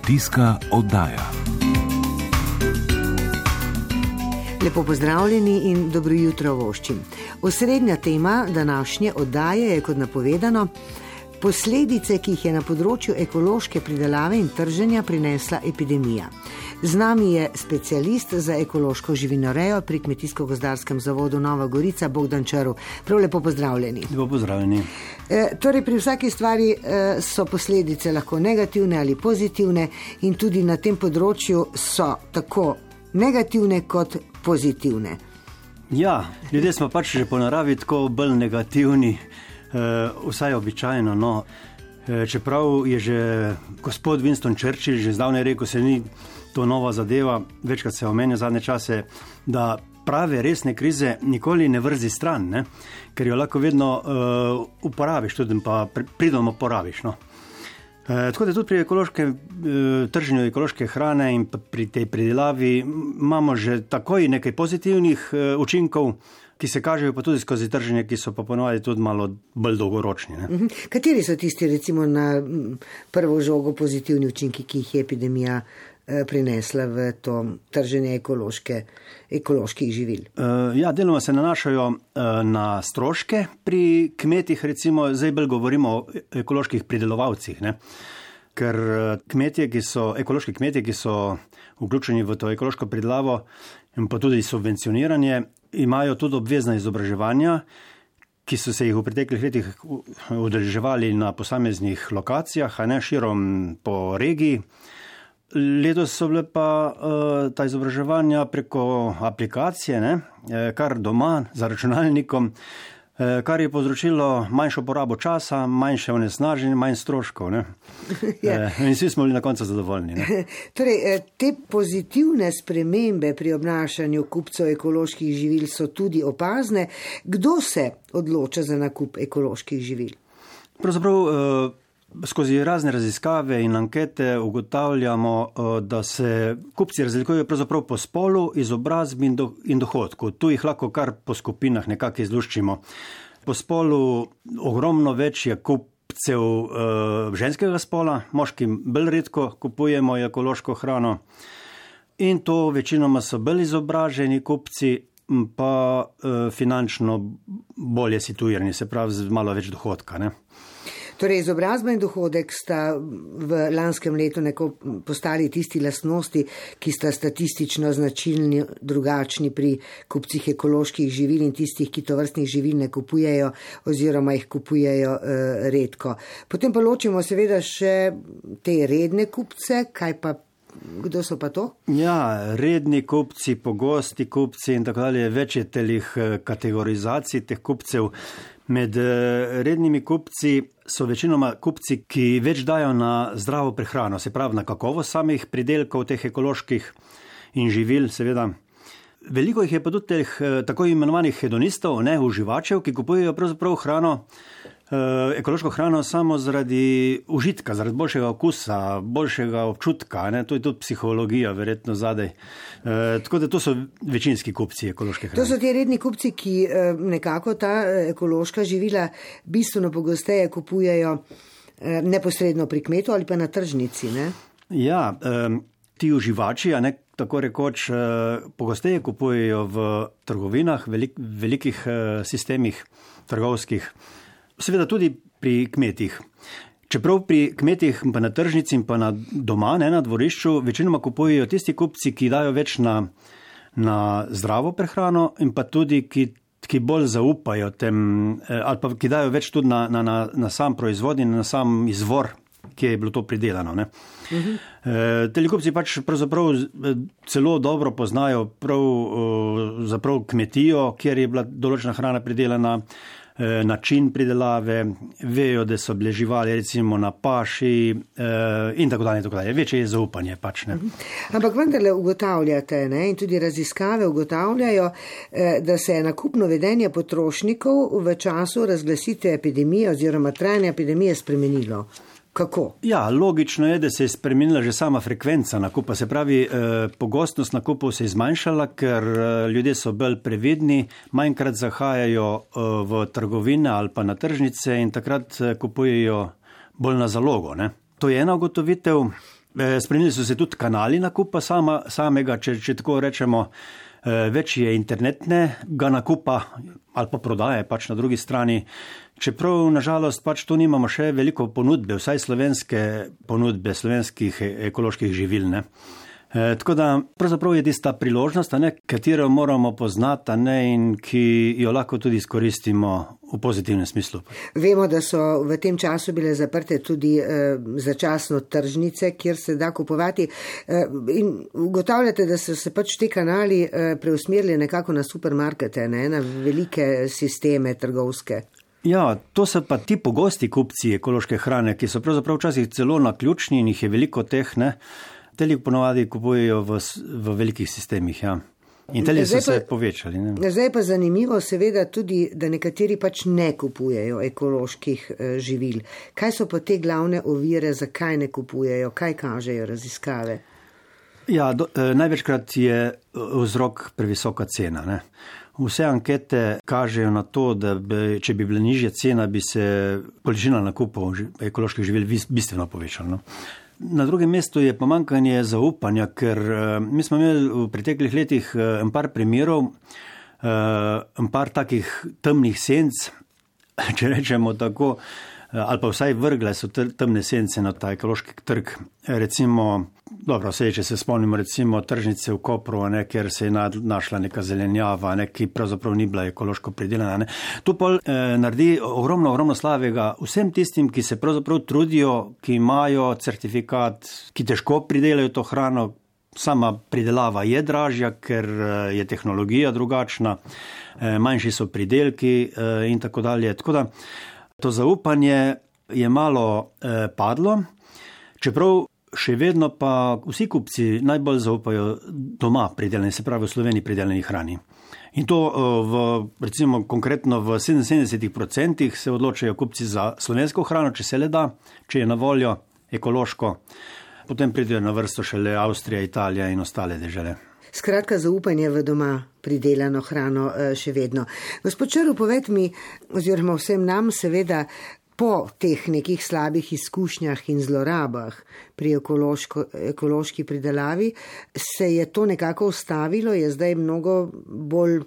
Kmetijska oddaja. Lepo pozdravljeni in dobro jutro voščim. Osrednja tema današnje oddaje je, kot napovedano, posledice, ki jih je na področju ekološke pridelave in trženja prinesla epidemija. Z nami je specialist za ekološko živinorejo pri Kmetijsko-gozdarskem zavodu Nova Gorica, Bogdan Črv. Prav lepo pozdravljeni. Lepo pozdravljeni. E, torej, pri vsaki stvari e, so posledice lahko negativne ali pozitivne, in tudi na tem področju so tako negativne kot pozitivne. Ja, ljudje smo pač že po naravi tako bolj negativni, vsaj običajno. No. Čeprav je že gospod Winston Churchill že zdavnaj rekel, se ni to nova zadeva, večkrat se omenja zadnje čase, da prave resne krize nikoli ne vrzi stran, ne? ker jo lahko vedno uh, uporabiš, tudi pa pridemo porabiš. No. E, tako da tudi pri ekološkem e, trženju ekološke hrane in pri tej pridelavi imamo že takoj nekaj pozitivnih e, učinkov, ki se kažejo pa tudi skozi trženje, ki so pa ponovadi tudi malo bolj dolgoročni. Ne? Mhm. Kateri so tisti, recimo, na prvo žogo pozitivni učinki, ki jih je epidemija Eh, prinesla v to trženje ekološke, ekoloških živil? Uh, ja, deloma se nanašajo uh, na stroške pri kmetih, recimo zdaj bolj govorimo o ekoloških pridelovalcih. Ne? Ker kmetje, ki so, ekološki kmetje, ki so vključeni v to ekološko pridelavo in pa tudi subvencioniranje, imajo tudi obvezna izobraževanja, ki so se jih v preteklih letih udeleževali na posameznih lokacijah, a ne širom po regiji. Letos so bile pa uh, ta izobraževanja preko aplikacije, ne, eh, kar doma, za računalnikom, uh, kar je povzročilo manjšo porabo časa, manjše onesnaženje, manj stroškov. ja. uh, in vsi smo bili na koncu zadovoljni. torej, te pozitivne spremembe pri obnašanju kupcev ekoloških živil so tudi opazne. Kdo se odloča za nakup ekoloških živil? Pravzaprav. Skozi razne raziskave in ankete ugotavljamo, eh, da se kupci razlikujejo pravzaprav po spolu, izobrazbi in, do, in dohodku. Tu jih lahko kar po skupinah nekako izluščimo. Po spolu ogromno več je kupcev uh, ženskega spola, moški bolj redko kupujemo ekološko hrano in to večinoma so bolj izobraženi kupci, pa uh, finančno bolje situirani, se pravi z malo več dohodka. Ne? Torej, izobrazba in dohodek sta v lanskem letu neko postali tisti lastnosti, ki sta statistično značilni drugačni pri kupcih ekoloških živil in tistih, ki to vrstnih živil ne kupujejo oziroma jih kupujejo uh, redko. Potem pa ločimo seveda še te redne kupce, kaj pa. Kdo so pa to? Ja, redni kupci, pogosti kupci in tako dalje, več je telih eh, kategorizacij teh kupcev. Med eh, rednimi kupci so večinoma kupci, ki več dajo na zdravo prehrano, se pravi na kakovost samih pridelkov, teh ekoloških in živil, seveda. Veliko jih je pa tudi teh eh, tako imenovanih hedonistov, ne uživačev, ki kupujejo pravzaprav hrano, ekološko hrano samo zaradi užitka, zaradi boljšega okusa, boljšega občutka. Ne? To je tudi psihologija, verjetno zadaj. E, tako da to so večinski kupci ekološke hrane. To so ti redni kupci, ki eh, nekako ta ekološka živila bistveno pogosteje kupujejo neposredno pri kmetu ali pa na tržnici. Ne? Ja, ti uživači, a ne tako rekoč, pogosteje kupujejo v trgovinah, velik, velikih sistemih trgovskih seveda tudi pri kmetih. Čeprav pri kmetih, pa na tržnici in pa na doma, ne na dvorišču, večinoma kupujejo tisti kupci, ki dajo več na, na zdravo prehrano in pa tudi, ki, ki bolj zaupajo tem, eh, ali pa ki dajo več tudi na, na, na, na sam proizvod in na sam izvor, ki je bilo to pridelano. Uh -huh. e, Telikupci pač pravzaprav eh, celo dobro poznajo prav, prav kmetijo, kjer je bila določena hrana pridelana. Eh, način pridelave, vejo, da so bile živali recimo na paši eh, in tako dalje. Tako dalje. Večje je zaupanje. Pač, Ampak vendarle ugotavljate ne? in tudi raziskave ugotavljajo, eh, da se je nakupno vedenje potrošnikov v času razglasitve epidemije oziroma trajanja epidemije spremenilo. Kako? Ja, logično je, da se je spremenila že sama frekvenca nakupa. Se pravi, eh, pogostnost nakupov se je zmanjšala, ker eh, ljudje so bolj previdni, manjkrat zahajajo eh, v trgovine ali pa na tržnice in takrat eh, kupujejo bolj na zalogo. Ne? To je ena ugotovitev. Spremenili so se tudi kanali nakupa sama, samega, če, če tako rečemo. Več je internetnega nakupa ali pa prodaje pač na drugi strani. Čeprav nažalost pač tu nimamo še veliko ponudbe, vsaj slovenske ponudbe, slovenskih e, ekoloških živil. Ne. E, tako da pravzaprav je tista priložnost, ne, katero moramo poznati ne, in ki jo lahko tudi izkoristimo v pozitivnem smislu. Vemo, da so v tem času bile zaprte tudi eh, začasno tržnice, kjer se da kupovati. Eh, in ugotavljate, da so se pač ti kanali eh, preusmerili nekako na supermarkete, ne, na velike sisteme trgovske. Ja, to so pa ti pogosti kupci ekološke hrane, ki so pravzaprav včasih celo na ključni in jih je veliko teh. Ne teli ponovadi kupujejo v, v velikih sistemih. Ja. In teli so se povečali. Ne. Zdaj pa zanimivo, seveda, tudi, da nekateri pač ne kupujejo ekoloških eh, živil. Kaj so pa te glavne ovire, zakaj ne kupujejo, kaj kažejo raziskave? Ja, do, eh, največkrat je eh, vzrok previsoka cena. Ne. Vse ankete kažejo na to, da bi, če bi bila nižja cena, bi se količina nakupov ekoloških živil bistveno povečala. No. Na drugem mestu je pomankanje zaupanja, ker uh, mi smo imeli v preteklih letih uh, en par primerov, uh, en par takih temnih senc, če rečemo tako, uh, ali pa vsaj vrgle so temne sence na ta ekološki trg. Recimo, Dobro, vse, če se spomnimo, recimo tržnice v Kopru, ne, kjer se je našla neka zelenjava, ne, ki pravzaprav ni bila ekološko pridelana. Ne. Tu pa eh, naredi ogromno, ogromno slavega vsem tistim, ki se pravzaprav trudijo, ki imajo certifikat, ki težko pridelajo to hrano. Sama pridelava je dražja, ker eh, je tehnologija drugačna, eh, manjši so pridelki eh, in tako dalje. Tako da to zaupanje je malo eh, padlo. Čeprav še vedno pa vsi kupci najbolj zaupajo doma pridelani, se pravi v Sloveniji pridelani hrani. In to eh, v, recimo konkretno v 77% se odločajo kupci za slovensko hrano, če se le da, če je na voljo ekološko, potem pridejo na vrsto šele Avstrija, Italija in ostale države. Skratka, zaupanje v doma pridelano hrano eh, še vedno. Gospod Črl, poved mi, oziroma vsem nam, seveda, po teh nekih slabih izkušnjah in zlorabah pri ekološki pridelavi, se je to nekako ustavilo, je zdaj mnogo bolj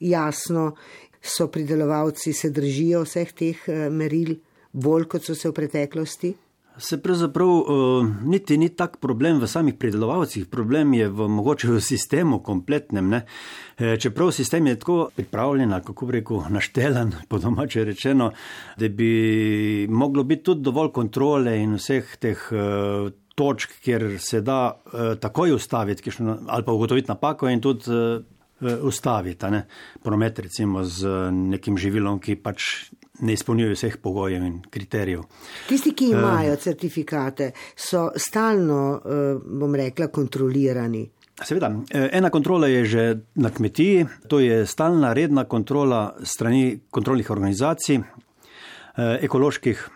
jasno, so pridelovalci se držijo vseh teh eh, meril, bolj kot so se v preteklosti. Se pravzaprav uh, niti ni tak problem v samih predelovalcih, problem je v mogoče v sistemu kompletnem. Ne? E, čeprav sistem je tako pripravljen, kako bi rekel, naštelen, po domače rečeno, da bi moglo biti tudi dovolj kontrole in vseh teh uh, točk, kjer se da uh, takoj ustaviti kišno, ali pa ugotoviti napako in tudi uh, ustaviti promet recimo z nekim živilom, ki pač ne izpolnjujejo vseh pogojev in kriterijev. Tisti, ki imajo uh, certifikate, so stalno, uh, bom rekla, kontrolirani. Seveda, eh, ena kontrola je že na kmetiji, to je stalna, redna kontrola strani kontrolnih organizacij, ekoloških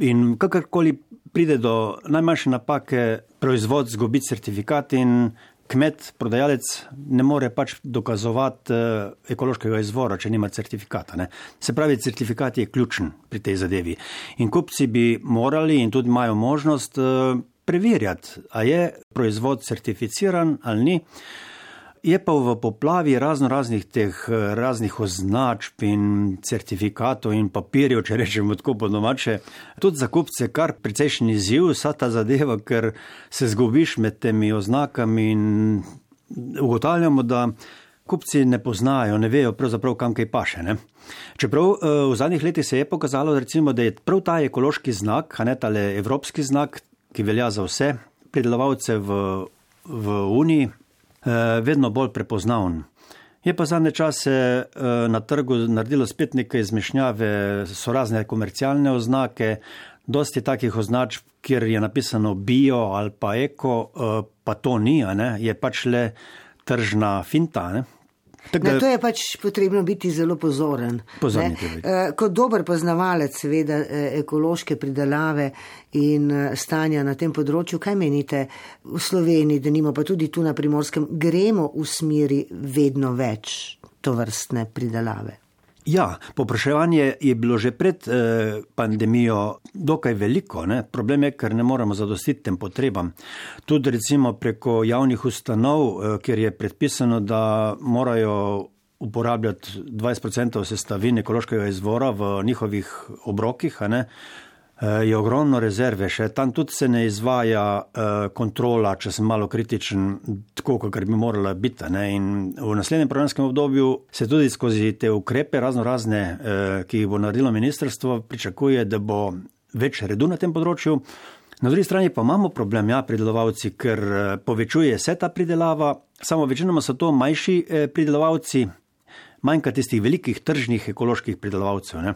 in kakorkoli pride do najmanjše napake, proizvod zgubi certifikat in kmet, prodajalec ne more pač dokazovati uh, ekološkega izvora, če nima certifikata. Ne. Se pravi, certifikat je ključen pri tej zadevi. In kupci bi morali in tudi imajo možnost uh, preverjati, a je proizvod certificiran ali ni. Je pa v poplavi razno raznih teh eh, raznih označb in certifikatov in papirjev, če rečemo tako po domače, tudi za kupce kar precejšen izziv, vsa ta zadeva, ker se zgubiš med temi oznakami in ugotavljamo, da kupci ne poznajo, ne vejo pravzaprav kam kaj paše. Ne? Čeprav eh, v zadnjih letih se je pokazalo, recimo, da je prav ta ekološki znak, a ne tale evropski znak, ki velja za vse pridelovalce v, v Uniji, vedno bolj prepoznaven. Je pa zadnje čase eh, na trgu naredilo spet neke izmešnjave, so razne komercialne oznake, dosti takih označb, kjer je napisano bio ali pa eko, eh, pa to ni, je pač le tržna finta. Ne? Na to je pač potrebno biti zelo pozoren. Eh, kot dober poznavalec, seveda, eh, ekološke pridelave in eh, stanja na tem področju, kaj menite v Sloveniji, da nimo pa tudi tu na primorskem, gremo v smeri vedno več to vrstne pridelave? Ja, popraševanje je bilo že pred eh, pandemijo dokaj veliko. Ne? Problem je, ker ne moremo zadostiti tem potrebam. Tudi recimo preko javnih ustanov, eh, kjer je predpisano, da morajo uporabljati 20% sestavin ekološkega izvora v njihovih obrokih, Eh, je ogromno rezerve, še tam tudi se ne izvaja uh, kontrola, če sem malo kritičen, tako kot bi morala biti. Ne? In v naslednjem programskem obdobju se tudi skozi te ukrepe, razno razne, uh, ki jih bo naredilo ministrstvo, pričakuje, da bo več redu na tem področju. Na drugi strani pa imamo problem, ja, pridelovalci, ker povečuje se ta pridelava, samo večinoma so to manjši pridelovalci, manjka tistih velikih tržnih ekoloških pridelovalcev. Ne.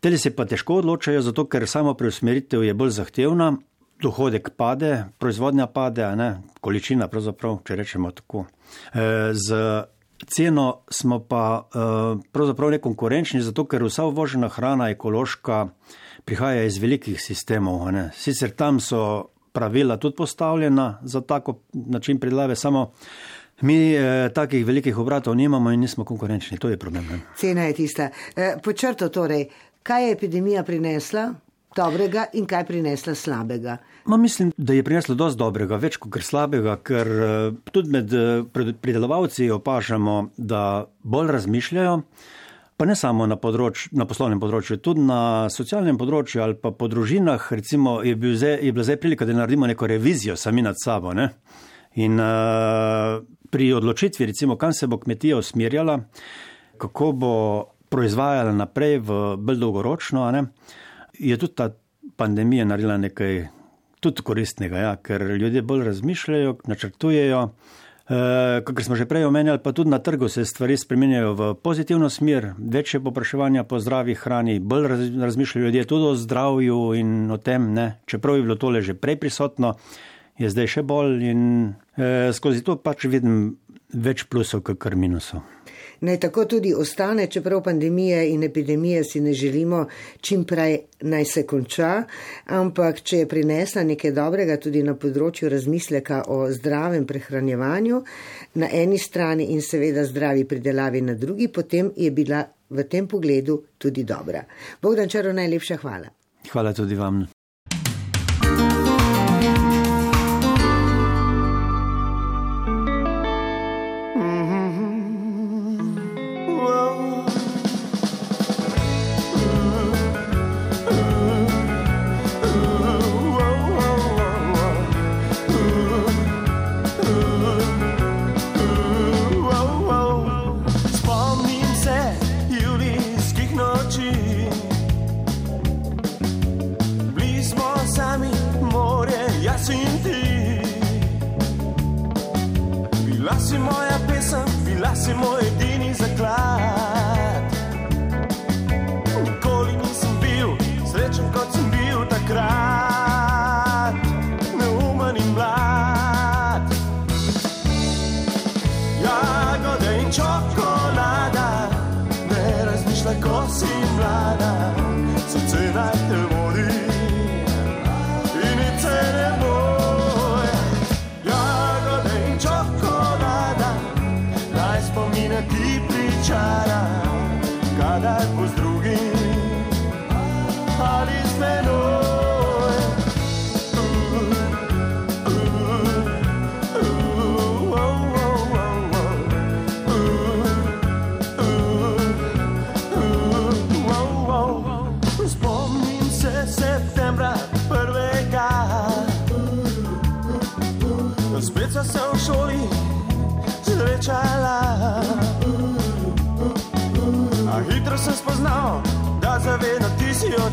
Tele se pa težko odločajo, zato ker samo preusmeritev je bolj zahtevna, dohodek pade, proizvodnja pade, ne, količina pravzaprav, če rečemo tako. E, z ceno smo pa e, pravzaprav nekonkurenčni, zato ker vsa uvožena hrana ekološka prihaja iz velikih sistemov. Ne. Sicer tam so pravila tudi postavljena za tako način pridelave, samo Mi eh, takih velikih obratov nimamo in nismo konkurenčni, to je problem. Ne? Cena je tista. Eh, Počrto torej, kaj je epidemija prinesla dobrega in kaj je prinesla slabega? Ma mislim, da je prinesla dosti dobrega, več kot slabega, ker eh, tudi med eh, pridelovalci opažamo, da bolj razmišljajo. Pa ne samo na, področ, na poslovnem področju, tudi na socialnem področju ali pa po družinah. Recimo, je, bil zdaj, je bila zdaj prilika, da naredimo neko revizijo sami nad sabo. Ne? In uh, pri odločitvi, recimo, kam se bo kmetija usmerjala, kako bo proizvajala naprej v bolj dolgoročno, ne, je tudi ta pandemija naredila nekaj tudi koristnega, ja, ker ljudje bolj razmišljajo, načrtujejo. E, Kot smo že prej omenjali, pa tudi na trgu se stvari spremenjajo v pozitivno smer, večje popraševanja po zdravi hrani, bolj razmišljajo ljudje tudi o zdravju in o tem, ne, čeprav je bilo tole že prej prisotno je zdaj še bolj in eh, skozi to pač vidim več plusov, kot kar minusov. Naj tako tudi ostane, čeprav pandemije in epidemije si ne želimo čim prej naj se konča, ampak če je prinesla nekaj dobrega tudi na področju razmisleka o zdravem prehranjevanju na eni strani in seveda zdravi pridelavi na drugi, potem je bila v tem pogledu tudi dobra. Bogdan Čaro, najlepša hvala. Hvala tudi vam. So tonight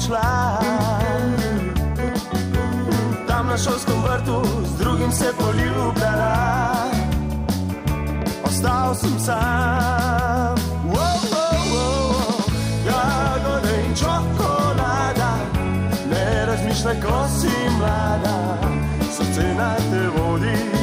odšla. Tam na šolskem vrtu z drugim se poljubljala, ostal sem sam. Wow, wow, wow. Jagode in čokolada, ne razmišljaj, ko si mlada, srce naj te vodi.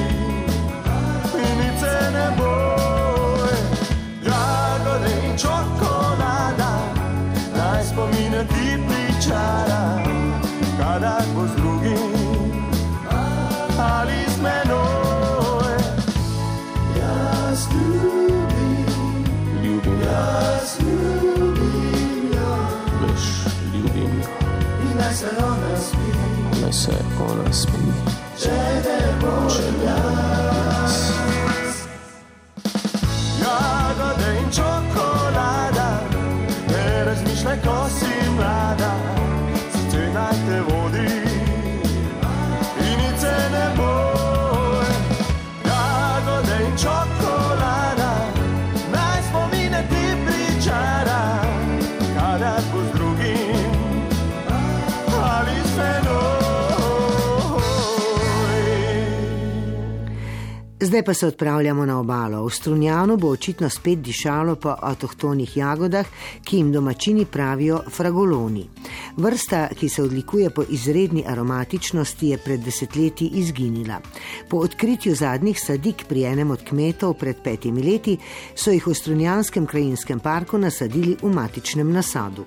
Zdaj pa se odpravljamo na obalo. V Strunjanu bo očitno spet dišalo po avtohtonih jagodah, ki jim domačini pravijo fragoloni. Vrsta, ki se odlikuje po izredni aromatičnosti, je pred desetletji izginila. Po odkritju zadnjih sadik pri enem od kmetov pred petimi leti so jih v Strunjanskem krajinskem parku nasadili v matičnem nasadu.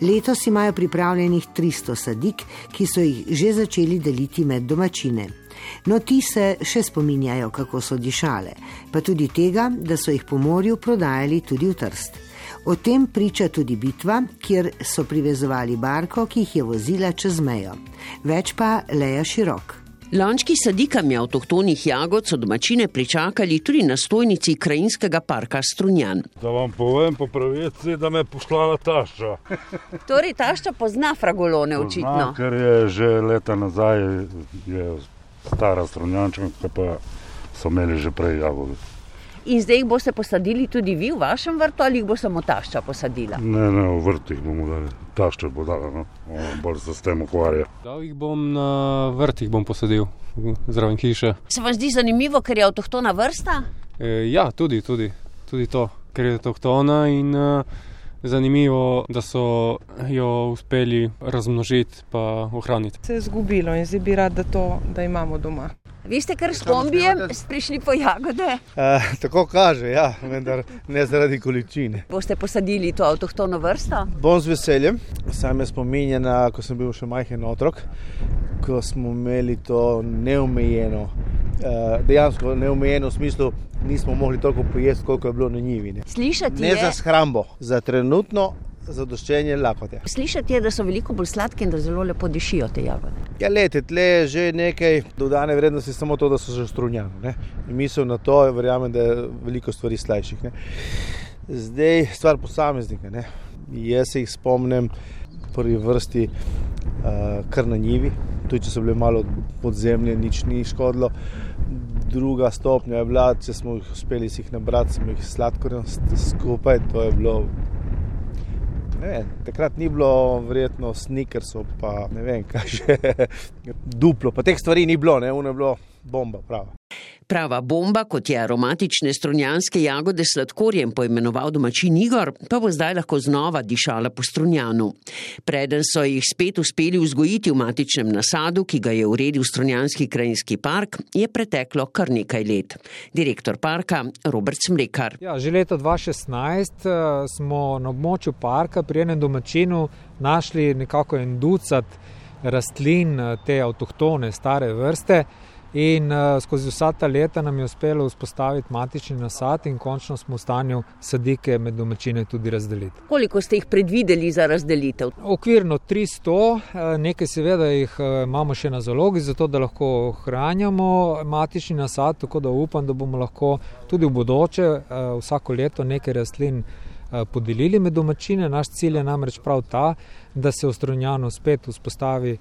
Letos imajo pripravljenih 300 sadik, ki so jih že začeli deliti med domačine. No, ti se še spominjajo, kako so dišale, pa tudi tega, da so jih po morju prodajali tudi v Trst. O tem priča tudi bitva, kjer so privezovali barko, ki jih je vozila čez mejo. Več pa Leja Širok. Lančki sadikami avtohtonih jagod so domačine pričakali tudi na stojnici krajinskega parka Strunjan. Da vam povem po pravici, da me je poslala tašča. Torej, tašča pozna fragolone, Pozna, ker je že leta nazaj je stara strunjančanka, pa so imeli že prej jagode. In zdaj jih boste posadili tudi vi v vašem vrtu ali jih bo samo tašča posadila? Ne, ne, v vrtih bomo dali, tašča bo dala, no. Bolj se s tem ukvarja. Dal jih bom na vrtih, bom posadil zraven hiše. Se vam zdi zanimivo, ker je avtohtona vrsta? E, ja, tudi, tudi, tudi to, ker je avtohtona in uh, zanimivo, da so jo uspeli razmnožiti in ohraniti. Se je zgubilo in zdaj bi rad, da to da imamo doma. Vi ste kar s kombijem prišli po jagode. Uh, tako kaže, ja, vendar ne zaradi količine. Boste posadili to avtohtono vrsto? Bom z veseljem. Sam je spominjen, ko sem bil še majhen otrok, ko smo imeli to neomejeno, dejansko neomejeno v smislu, nismo mogli toliko pojesti, koliko je bilo na njivi. Ne, Slišati ne je, za shrambo, za trenutno zadoščenje lakote. slišati je, da so veliko bolj sladke in da zelo lepo dišijo te jagode. Ja, lete, tle je že nekaj dodane vrednosti, samo to, da so že strunjani. Misel na to, verjamem, da je veliko stvari slajših. Ne. Zdaj stvar posameznika. Ne. Jaz se jih spomnim prvi vrsti kar na njivi, tudi če so bile malo pod zemlje, nič ni škodilo. Druga stopnja je bila, če smo jih uspeli si jih nabrati, smo jih sladkorjem skupaj, to je bilo. Vem, takrat ni bilo verjetno sneakersov, pa ne vem, kaj že duplo. Pa teh stvari ni bilo, ne, uno je bilo bomba, prava. Prava bomba, kot je aromatične strunjanske jagode s sladkorjem poimenoval domačin Igor, pa bo zdaj lahko znova dišala po strunjanu. Preden so jih spet uspeli vzgojiti v matičnem nasadu, ki ga je uredil strunjanski krajinski park, je preteklo kar nekaj let. Direktor parka Robert Smrekar. Ja, že leta 2016 uh, smo na območju parka pri enem domačinu našli nekako en ducat rastlin uh, te avtohtone stare vrste. In uh, skozi vsa ta leta nam je uspelo vzpostaviti matični nasad, in končno smo v stanju sadike med domačine tudi razdeliti. Koliko ste jih predvideli za razdelitev? Okvirno 300, eh, nekaj seveda jih eh, imamo še na zalogi, zato da lahko ohranjamo matični nasad, tako da upam, da bomo lahko tudi v bodoče vsako leto nekaj rastlin podelili med domačine. Naš cilj je namreč prav ta, da se v Strunjanu spet vzpostavi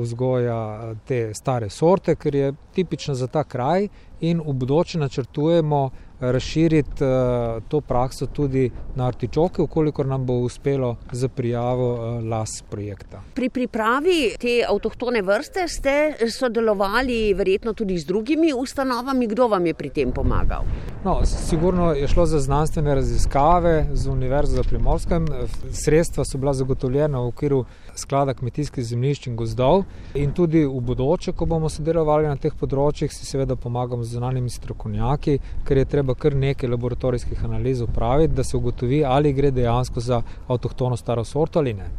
vzgoja te stare sorte, ker je tipična za ta kraj, in v bodoče načrtujemo razširiti to prakso tudi na artičoke, ukolikor nam bo uspelo za prijavo las projekta. Pri pripravi te avtohtone vrste ste sodelovali verjetno tudi z drugimi ustanovami. Kdo vam je pri tem pomagal? No, sigurno je šlo za znanstvene raziskave z Univerzo za Primorskem. Sredstva so bila zagotovljena v okviru sklada kmetijskih zemljišč in gozdov. In tudi v bodoče, ko bomo sodelovali na teh področjih, si seveda pomagamo z zunanjimi strokovnjaki, ker je treba kar nekaj laboratorijskih analiz upraviti, da se ugotovi, ali gre dejansko za avtohtono staro sorto ali ne.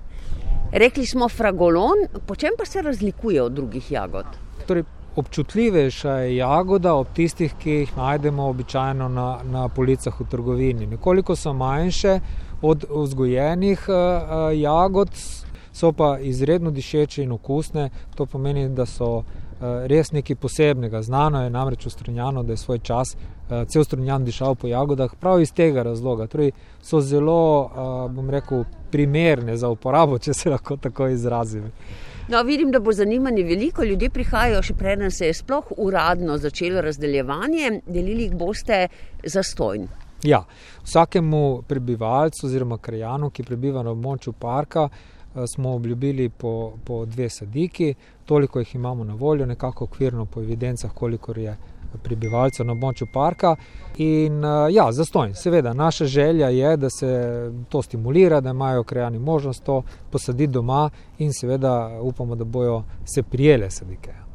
Rekli smo fragolon, po čem pa se razlikuje od drugih jagod? Torej, občutljivejša je jagoda od tistih, ki jih najdemo običajno na, na policah v trgovini. Nekoliko so manjše od vzgojenih uh, jagod, so pa izredno dišeče in okusne. To pomeni, da so res nekaj posebnega. Znano je namreč v Strunjanu, da je svoj čas cel Strunjan dišal po jagodah, prav iz tega razloga. Torej so zelo, bom rekel, primerne za uporabo, če se lahko tako izrazim. No, vidim, da bo zanimanje veliko. Ljudje prihajajo, še preden se je sploh uradno začelo razdeljevanje, delili jih boste za stojn. Ja, vsakemu prebivalcu oziroma krajanu, ki prebiva na območju parka, smo obljubili po, po dve sadiki, toliko jih imamo na voljo, nekako okvirno po evidencah, koliko je prebivalcev na območju parka. In ja, zastojn, seveda, naša želja je, da se to stimulira, da imajo krajani možnost to posaditi doma in seveda upamo, da bojo se prijele sadike.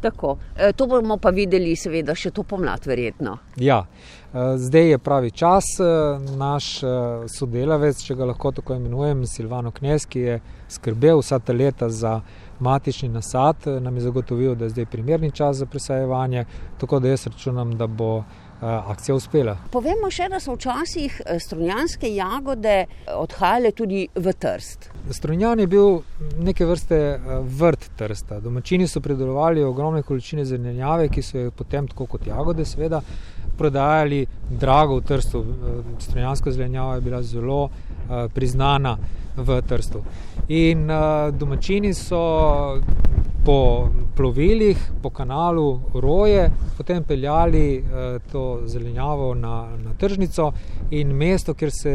Tako, to bomo pa videli, seveda, še to pomlad, verjetno. Ja, zdaj je pravi čas. Naš sodelavec, če ga lahko tako imenujem, Silvano Knes, ki je skrbel vsa ta leta za matični nasad, nam je zagotovil, da je zdaj primerni čas za presajevanje. Tako da jaz računam, da bo akcija uspela. Povemo še, da so včasih strunjanske jagode odhajale tudi v Trst. Strunjan je bil neke vrste vrt Trsta. Domačini so pridelovali ogromne količine zelenjave, ki so jo potem, tako kot jagode, seveda, prodajali drago v Trstu. Strunjanska zelenjava je bila zelo priznana v Trstu. In domačini so po plovilih, po kanalu Roje, potem peljali to zelenjavo na, na tržnico in mesto, kjer, se,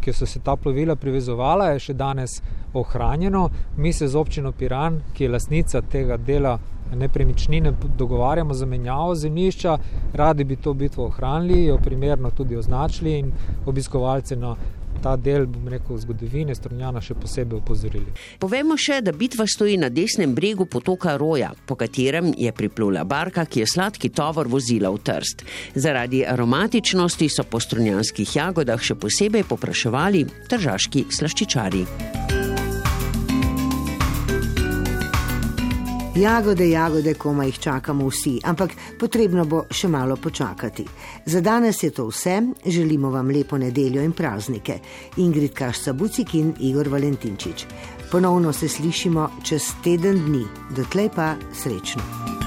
kjer so se ta plovila privezovala, je še danes ohranjeno. Mi se z občino Piran, ki je lasnica tega dela nepremičnine, dogovarjamo za menjavo zemljišča, radi bi to bitvo ohranili, jo primerno tudi označili in obiskovalce na ta del, bom rekel, zgodovine Strunjana še posebej upozorili. Povemo še, da bitva stoji na desnem bregu potoka Roja, po katerem je priplula barka, ki je sladki tovor vozila v Trst. Zaradi aromatičnosti so po strunjanskih jagodah še posebej popraševali tržaški slaščičari. Jagode, jagode, koma jih čakamo vsi, ampak potrebno bo še malo počakati. Za danes je to vse, želimo vam lepo nedeljo in praznike. Ingrid Kašca Bucik in Igor Valentinčič. Ponovno se slišimo čez teden dni, dotlej pa srečno.